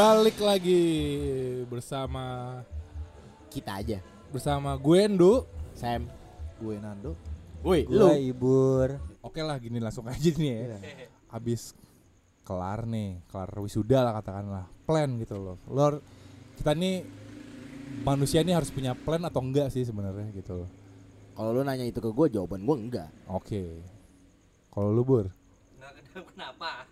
Balik lagi bersama Kita aja. bersama gue Endu. Sam. Gue Nando. Woi, lu. Ibur. Oke lah gini langsung aja nih ya. Habis kelar nih, kelar wisuda lah katakanlah. Plan gitu loh. Lo kita nih manusia nih harus punya plan atau enggak sih sebenarnya gitu loh. Kalau lu nanya itu ke gue, jawaban gue enggak. Oke. Kalau lu Bur, Nggak kenapa?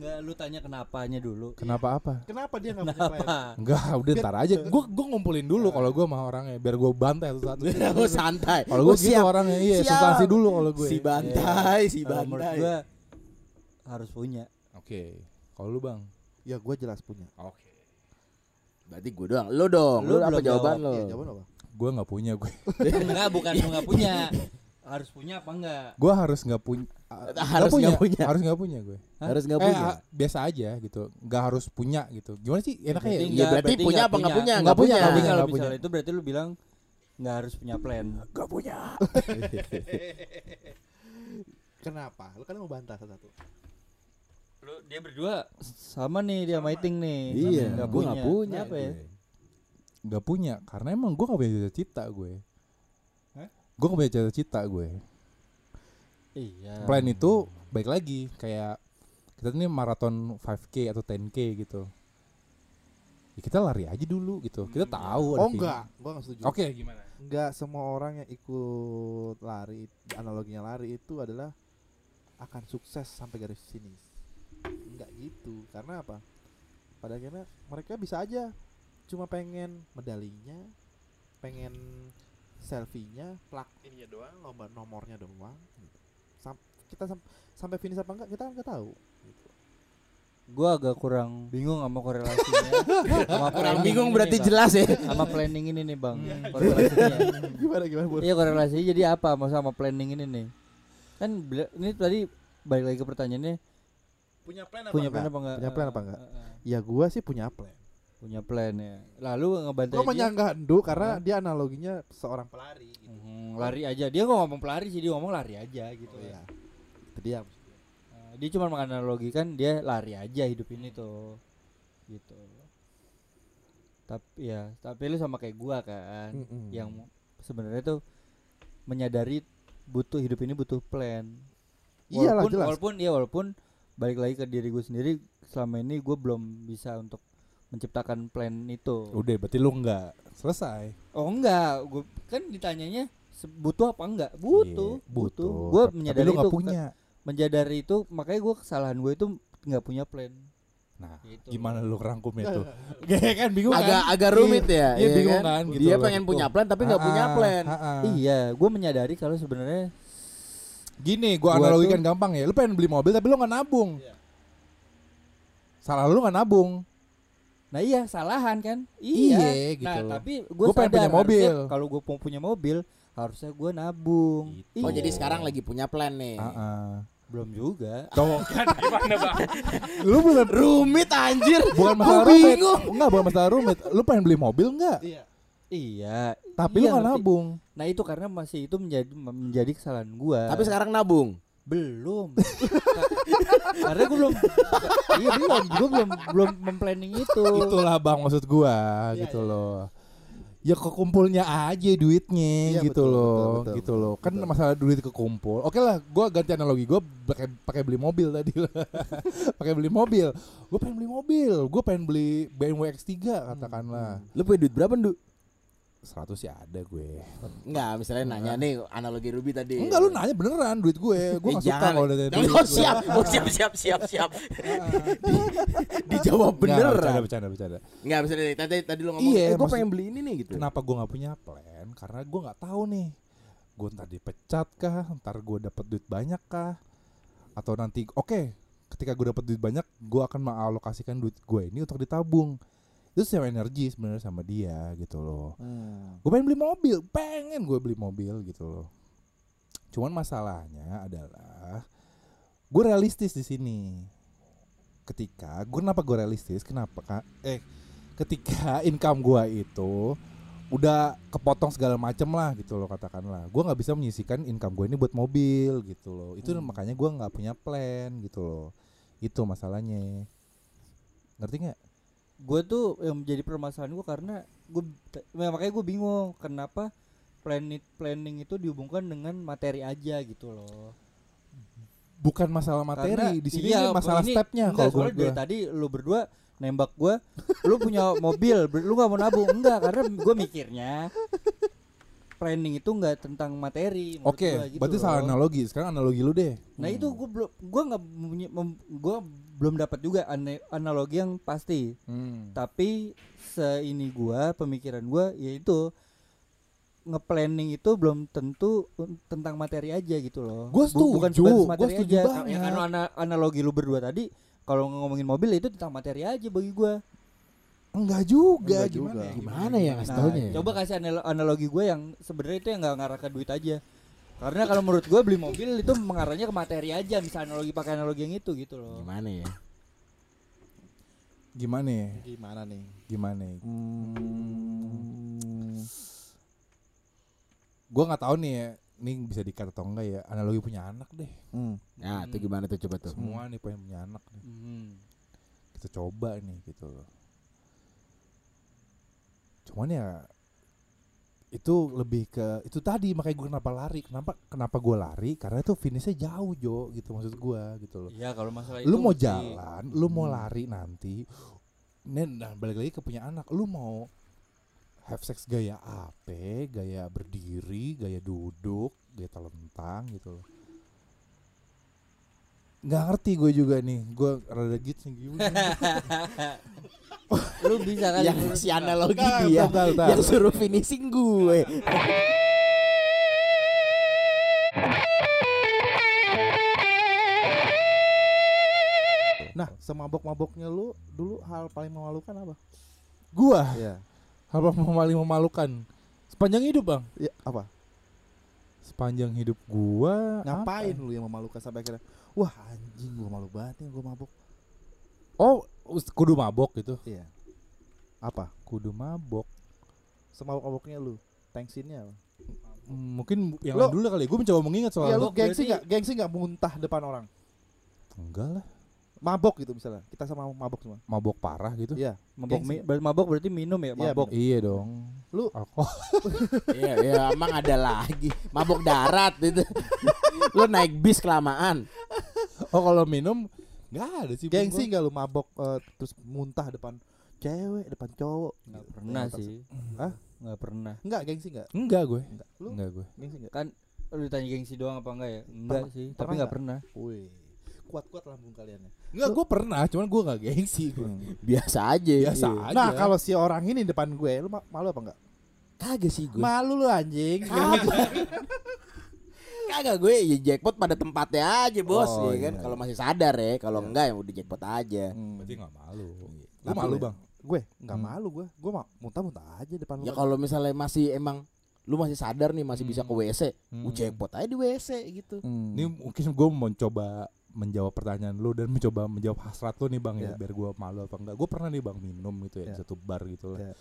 Nggak lu tanya kenapanya dulu. kenapa apa? Kenapa dia nggak punya? Enggak, udah ntar aja. Gue gue ngumpulin dulu kalau gue sama orangnya biar gue bantai satu-satu. Lu santai. Kalau gue gitu orangnya, iya Siap. substansi dulu kalau gue. Si bantai, si Kalau menurut bantai. gue harus punya. Oke. Kalau lu Bang? Ya gue jelas punya. Oke. Berarti gue doang. Lu dong. Lu, Lu apa jawaban jawab. lu? Iya jawaban apa? Gue nggak punya gue. enggak, bukan lu nggak punya. Harus punya apa enggak? Gue harus nggak punya. Harus nggak punya. Harus nggak punya gue. Harus nggak Eh, punya. ah, biasa aja gitu. Nggak harus punya gitu. Gimana sih? Enaknya ya? Berarti enggak, berarti punya apa nggak punya? Nggak Nggak punya. punya, Tapi nggak kalau punya. misalnya itu berarti lu bilang nggak harus punya plan. Gak punya. Kenapa? Lu kan mau bantah satu-satu. Lu dia berdua sama nih dia mating nih. Iya, Nggak gue nggak punya. Kenapa ya? gue. Gak punya. Karena emang gue gak punya cita-cita gue. Hah? Gue gak punya cita-cita gue. Iya. Plan itu baik lagi kayak kita nih maraton 5K atau 10K gitu. Ya kita lari aja dulu gitu. Kita tahu ada Oh enggak, gue nggak setuju. Oke, gimana? Enggak semua orang yang ikut lari, analoginya lari itu adalah akan sukses sampai garis finish. Enggak gitu. Karena apa? Pada akhirnya mereka bisa aja cuma pengen medalinya, pengen selfie-nya, plak ininya doang, nomor nomornya doang. Sam- kita sam- sampai finish apa enggak kita nggak tahu. Gitu. Gua agak kurang bingung sama korelasinya. sama Kurang bingung berarti nih, jelas ya. Sama planning ini nih, Bang. Korelasinya. gimana gimana Bur? Iya, korelasinya jadi apa sama sama planning ini nih? Kan ini tadi balik lagi ke pertanyaannya Punya plan punya plan apa enggak? Punya plan apa enggak? Eh, eh, eh. Ya gua sih punya plan. Punya plan ya. Lalu ngebantai Gue dia. menyanggah Endu karena dia analoginya seorang pelari gitu. Mhm, lari aja. Dia nggak ngomong pelari sih, dia ngomong lari aja gitu Oh ya. iya. Itu dia. Nah, dia cuma menganalogikan dia lari aja hidup ini tuh. Gitu. Tapi ya, tapi lu sama kayak gua kan Mm-mm. yang sebenarnya tuh menyadari butuh hidup ini butuh plan. Iyalah, Walaupun jelas. walaupun ya walaupun balik lagi ke diri gue sendiri selama ini gue belum bisa untuk menciptakan plan itu. Udah, berarti lu enggak selesai. Oh enggak, gue kan ditanyanya butuh apa enggak? Butuh, Iya, butuh. Gue Tapi- menyadari tapi lu itu, punya. menyadari itu, makanya gue kesalahan gue itu nggak punya plan. Nah, Gitu. gimana lu rangkumnya tuh? Gak kan bingung Agak kan? agak rumit ya. Iya, iya bingung kan? kan gitu Dia pengen punya plan tapi nggak punya plan. ah, ah. Iya, gue menyadari kalau sebenarnya Gini, gua, Gua analogikan gampang ya. Lu pengen beli mobil tapi lu nggak nabung. Salah lu nggak nabung. Nah iya salahan kan Iya, Iya, gitu Nah loh. tapi gue Gua pengen punya mobil. Kalau gue punya mobil Harusnya gue nabung Gitu. Oh Iya. jadi sekarang lagi punya plan nih. Ah, ah. Belum juga Tuh kan gimana bang? Lu bukan Rumit anjir. bukan masalah Gua rumit. Enggak, bukan masalah rumit. Lu pengen beli mobil enggak? Iya. Iya Tapi lu iya, nggak ngerti. nabung. Nah itu karena masih itu menjadi menjadi kesalahan gue Tapi sekarang nabung. Belum Karena gue belum Iya belum Gue belum belum memplanning itu Itulah bang maksud gua Iya, gitu iya. loh. Ya kekumpulnya aja duitnya Iya, gitu betul, loh, betul, betul, gitu loh. Kan betul. masalah duit kekumpul. Oke lah, gua ganti analogi. Gua pakai pakai beli mobil tadi. pakai beli mobil. Gua pengen beli mobil. Gua pengen beli BMW X3 katakanlah. Lu punya duit berapa, Ndu? 100 ya ada gue. Enggak, misalnya nanya nih analogi Ruby tadi. Enggak lu nanya beneran duit gue. Gue Eh, gak suka kalau ada duit. Oh siap, oh siap, siap, siap, siap. Dijawab Enggak, bener. bercanda, bercanda, bercanda. Enggak, misalnya tadi tadi lu ngomong, Iya, eh, gue pengen beli ini nih gitu. Kenapa gue nggak punya plan? Karena gue nggak tahu nih. Gue ntar dipecat kah? Ntar gue dapet duit banyak kah? Atau nanti, oke, ketika gue dapet duit banyak, gue akan mengalokasikan duit gue ini untuk ditabung. Itu sama energi sebenarnya sama dia gitu loh. Hmm. Gue pengen beli mobil, pengen gue beli mobil gitu loh. Cuman masalahnya adalah gue realistis di sini. Ketika gue kenapa gue realistis? Kenapa kak? Eh, ketika income gue itu udah kepotong segala macem lah gitu loh katakanlah. Gue nggak bisa menyisikan income gue ini buat mobil gitu loh. Itu Hmm. makanya gue nggak punya plan gitu loh. Itu masalahnya. Ngerti nggak? Gue tuh yang menjadi permasalahan gue karena gue makanya gue bingung kenapa planning planning itu dihubungkan dengan materi aja gitu loh. bukan masalah materi Karena- di sini iya, masalah ini- stepnya kalau gue dari tadi lu berdua nembak gua lu punya mobil lu gak mau nabung? Enggak karena gue mikirnya planning itu enggak tentang materi oke gua gitu berarti loh. salah analogi. Sekarang analogi lu deh. Nah itu gue belum gue nggak gua belum dapat juga ane- analogi yang pasti Hmm. tapi seini gua pemikiran gua yaitu ngeplanning itu belum tentu tentang materi aja gitu loh. Gua bukan setuju, sebatas gua materi setuju aja. banget. Yang anu- ana- analogi lu berdua tadi kalau ngomongin mobil itu tentang materi aja bagi gua. enggak juga Enggak gimana juga. ya? Gimana ya ngasih Nah, ya? coba kasih anal- analogi gue yang sebenarnya itu yang nggak ngarah ke duit aja. Karena kalau menurut gua beli mobil itu mengarahnya ke materi aja, misal analogi pakai analogi yang itu gitu loh. Gimana ya? gimana ya? Gimana nih? gimana ya? Hmm. gue nggak tahu nih ya ini bisa dikat atau enggak ya analogi punya anak deh Hmm. Nah, itu gimana tuh coba tuh? semua nih pengen punya anak nih Hmm. kita coba nih gitu loh cuman ya itu lebih ke itu tadi makanya gue kenapa lari. Kenapa kenapa gue lari? Karena itu finishnya jauh jo gitu maksud gue gitu loh. Iya kalau masalah lu itu mau jalan lu mau Hmm. lari nanti Nen, nah balik lagi ke punya anak. Lu mau have sex gaya apa gaya berdiri gaya duduk gaya telentang gitu loh nggak ngerti gue juga nih gue rada gitu nih gimana lu bisa kan Yang si analogi Bentar, dia bentar, bentar. yang suruh finishing gue. Nah, semabok-maboknya lu dulu hal paling memalukan apa? gua Iya. hal paling memalukan sepanjang hidup bang Ya, apa? sepanjang hidup gua Ngapain apa? lu yang memalukan sampai akhirnya wah anjing gua malu banget nih gua mabok. oh kudu mabok gitu Iya. Apa? kudu mabok Semabok-maboknya lu. Thanksinnya apa? Hmm, mungkin yang Lo- dulu kali gue mencoba mengingat soal Iya lu gengsi nggak? Gengsi nggak muntah depan orang? enggak lah Mabok gitu misalnya. Kita sama mabok semua. mabok parah gitu Iya. mabok mi- berarti mabok berarti minum ya Iya, mabok iya dong Lu- alkohol Iya, iya, emang ada lagi. Mabok darat itu. Lu naik bis kelamaan. oh kalau minum nggak ada sih Gengsi nggak lu mabok eh, terus muntah depan cewek, depan cowok? nggak Gitu. pernah sih Hah? nggak pernah Enggak, gengsi enggak? enggak gue Enggak. Lu enggak gue gengsi enggak? kan lu ditanya gengsi doang apa enggak ya enggak sih tapi nggak nggak? pernah Wih. Kuat-kuat lambung kalian ya. enggak gue pernah cuman gue nggak gengsi gue Biasa aja. biasa Iya. aja Nah, kalau si orang ini depan gue, lu ma- malu apa enggak? Kagak sih gue. Malu lu anjing. Kagak gue ya jackpot pada tempatnya aja bos Oh, ya kan. iya. Kalau masih sadar ya, kalau Iya. enggak ya udah jackpot aja. Hmm. berarti nggak malu lu Nggak malu ya? bang Gue enggak Hmm. malu gue. Gue mah muntah-muntah aja depan lu. Ya kalau misalnya masih emang lu masih sadar nih masih bisa ke WC, Hmm. lu jackpot aja di WC gitu. Hmm. ini mungkin gue mau coba menjawab pertanyaan lu dan mencoba menjawab hasrat lu nih bang ya Iya. biar gue malu apa enggak gue pernah nih bang minum gitu ya di Iya. satu bar gitu lah Iya.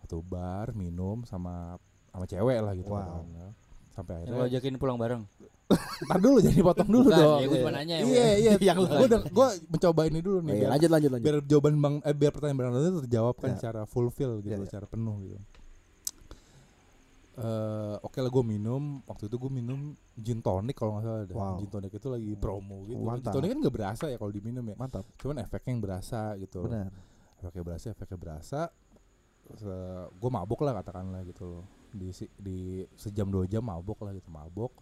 satu bar minum sama sama cewek lah gitu Wow. kan, ya. sampai yang lo akhirnya ajakin pulang bareng Ntar dulu jadi potong dulu Bukan, dong ya gue Iya. cuma nanya ya iya iya Yang gue udah gue mencoba ini dulu nih iya, biar, lanjut lanjut lanjut. biar jawaban bang eh, biar pertanyaan bang itu terjawab kan Iya. secara fulfill gitu Iya, iya. secara penuh gitu eh oke lah gue minum waktu itu gue minum gin tonic kalau nggak salah ada Wow. gin tonic itu lagi promo gitu gin Mantap. tonic kan nggak berasa ya kalau diminum ya Mantap. cuman efeknya yang berasa gitu loh. Benar. efeknya berasa efeknya berasa gue mabok lah katakanlah gitu loh di di sejam dua jam mabok lah gitu mabok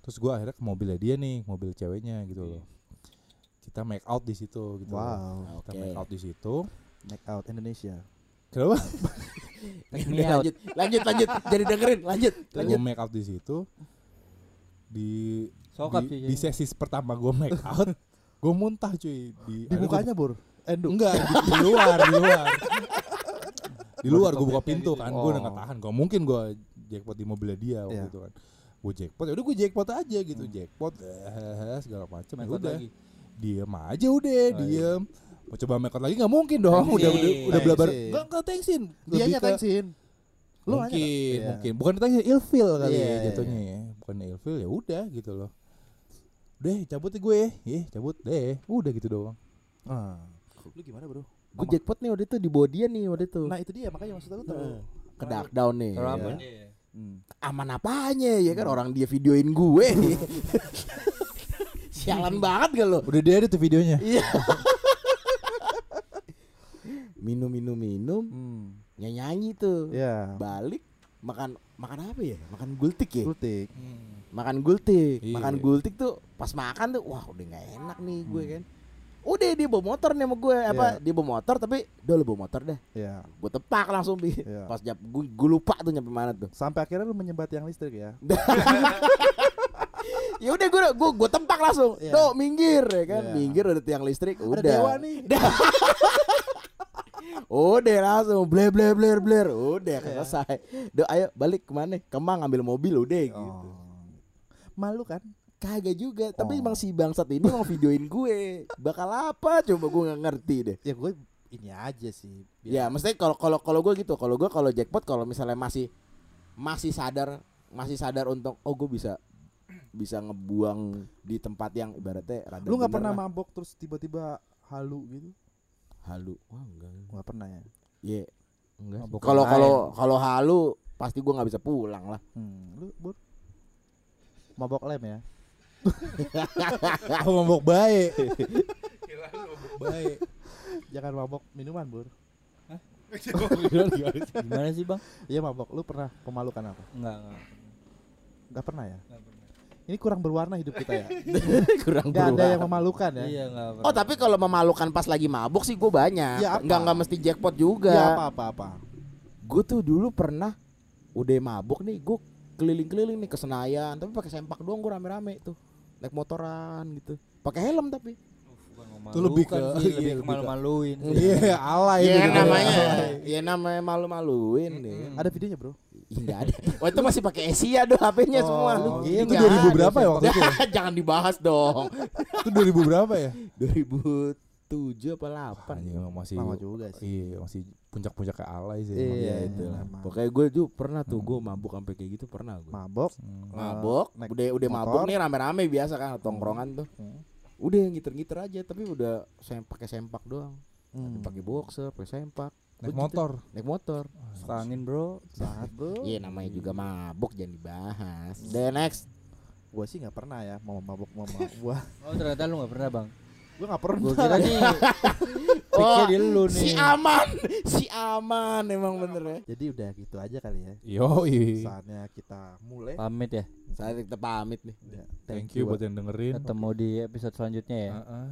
terus gue akhirnya ke mobilnya dia nih mobil ceweknya gitu loh kita make out di situ gitu loh. Wow. kita Oke. make out di situ Make out Indonesia. kenapa Udah, lanjut lanjut lanjut. Jadi dengerin lanjut gue lanjut. make out di situ di Sokap di, sih di sesi pertama gue make out gue muntah cuy di, Di mukanya, Bur. Enduk. enggak di, di luar di luar di luar gue buka pintu gitu. kan gue udah Oh. gak tahan gak mungkin gue jackpot di mobilnya dia waktu Iya. itu kan gue jackpot ya udah gue jackpot aja gitu Hmm. jackpot eh, segala macam ya udah lagi diem aja udah iya. diem mau coba make lagi nggak mungkin dong Thanksin. udah udah udah belabar nggak nggak thanksin Dia nya ke- thanksin. Lu mungkin? Iya. mungkin bukan thanksin ilfil kali Iya, ya iya, jatuhnya ya bukan ilfil ya udah gitu loh deh cabut deh gue ya cabut deh udah gitu doang Ah. Lu gimana, Bro? Gue jackpot nih waktu itu di dia nih waktu itu. Nah itu dia makanya maksud aku tuh. Heeh. ke dark down nih. Ya. Iya. Hmm. Aman apanya ya kan orang dia videoin gue. Sialan banget gak lo? Udah dia ada tuh videonya. Iya. minum minum minum Hmm. nyanyi nyanyi tuh. Ya. Balik makan makan apa ya? Makan gultik ya? Gultik. Makan gultik. Iya. Makan gultik tuh pas makan tuh wah udah nggak enak nih gue kan. Udah dia bawa motor nih sama gue apa? Iya. Dia bawa motor tapi udah lu bawa motor dah. Ya. Gue tepak langsung bi. Iya. Pas jap gue, gue lupa tuh nyampe mana tuh. Sampai akhirnya lu menyebat yang listrik ya. ya udah gue gue gue tempak langsung. Iya. Tuh minggir ya kan. Iya. Minggir ada tiang listrik. Udah. Ada dewa nih. Udah langsung bler bler bler bler. Udah Iya. selesai. Duh ayo balik ke mana? Kemang ambil mobil udah gitu. Oh. Malu kan? Kagak juga, tapi Oh. emang si bangsat ini mau videoin gue. Bakal apa? Coba gue nggak ngerti deh. Ya gue ini aja sih. Ya, mesti kalau kalau kalau gue gitu, kalau gue kalau jackpot kalau misalnya masih masih sadar masih sadar untuk oh gue bisa bisa ngebuang di tempat yang ibaratnya rada Lu nggak pernah lah. mabok terus tiba-tiba halu gitu? halu wah enggak Gak pernah ya. Iya. enggak. Mabok kalau kalau kalau halu pasti gue nggak bisa pulang lah Hmm. Lu bur mabok lem ya? Oh, mabok baik. mabok baik. Jangan mabok minuman bur. Gimana sih bang? Iya mabok. Lu pernah pemalukan apa? Enggak, enggak. Gak pernah ya? Nggak pernah. Ini kurang berwarna hidup kita ya. kurang Gak ada yang memalukan ya. Iya enggak pernah. Oh tapi kalau memalukan pas lagi mabuk sih gue banyak. Ya, apa? Nggak nggak mesti jackpot juga. Ya apa apa apa. Gue tuh dulu pernah udah mabuk nih, gue keliling-keliling nih ke Senayan, tapi pakai sempak doang gue rame-rame tuh, naik motoran gitu, pakai helm tapi. Bukan Itu lebih ke- sih, iya, lebih ke malu-maluin. Iya, alay Ya itu. namanya, ya namanya malu-maluin. Ada videonya bro. Ih, nggak ada. Oh itu masih pakai Asia doh HP-nya semua. Oh, Lu itu nggak 2000 ada. berapa ya waktu itu? Jangan dibahas dong. Itu 2000 berapa ya? 2007 apa 8 Anjing masih Lama juga sih. Iya, masih puncak-puncak ke alay sih. Iya, emang. Ya itu lah. Pokoknya gue juga pernah tuh gue mabuk sampai kayak gitu pernah gue. Mabok. Hmm. Mabok, naik udah udah motor. mabuk nih rame-rame biasa kan tongkrongan tuh. Hmm. Udah ngiter-ngiter aja tapi udah sem pakai sempak doang. Hmm. Pakai boxer, pakai sempak. Naik Gua gitu. motor. Naik motor. Suka angin bro. Sangat bro. Iya namanya juga mabuk jangan dibahas. The next. Gua sih nggak pernah ya mau mabok mau ma- gua. Oh ternyata lu nggak pernah bang. Gua nggak pernah. Gue kira nih. Oh, di lu nih. si aman, si aman emang bener ya. Jadi udah gitu aja kali ya. Yoi. Saatnya kita mulai. Pamit ya. Saya kita pamit nih. Ya, Thank you buat yang dengerin. Ketemu di episode selanjutnya ya. Heeh.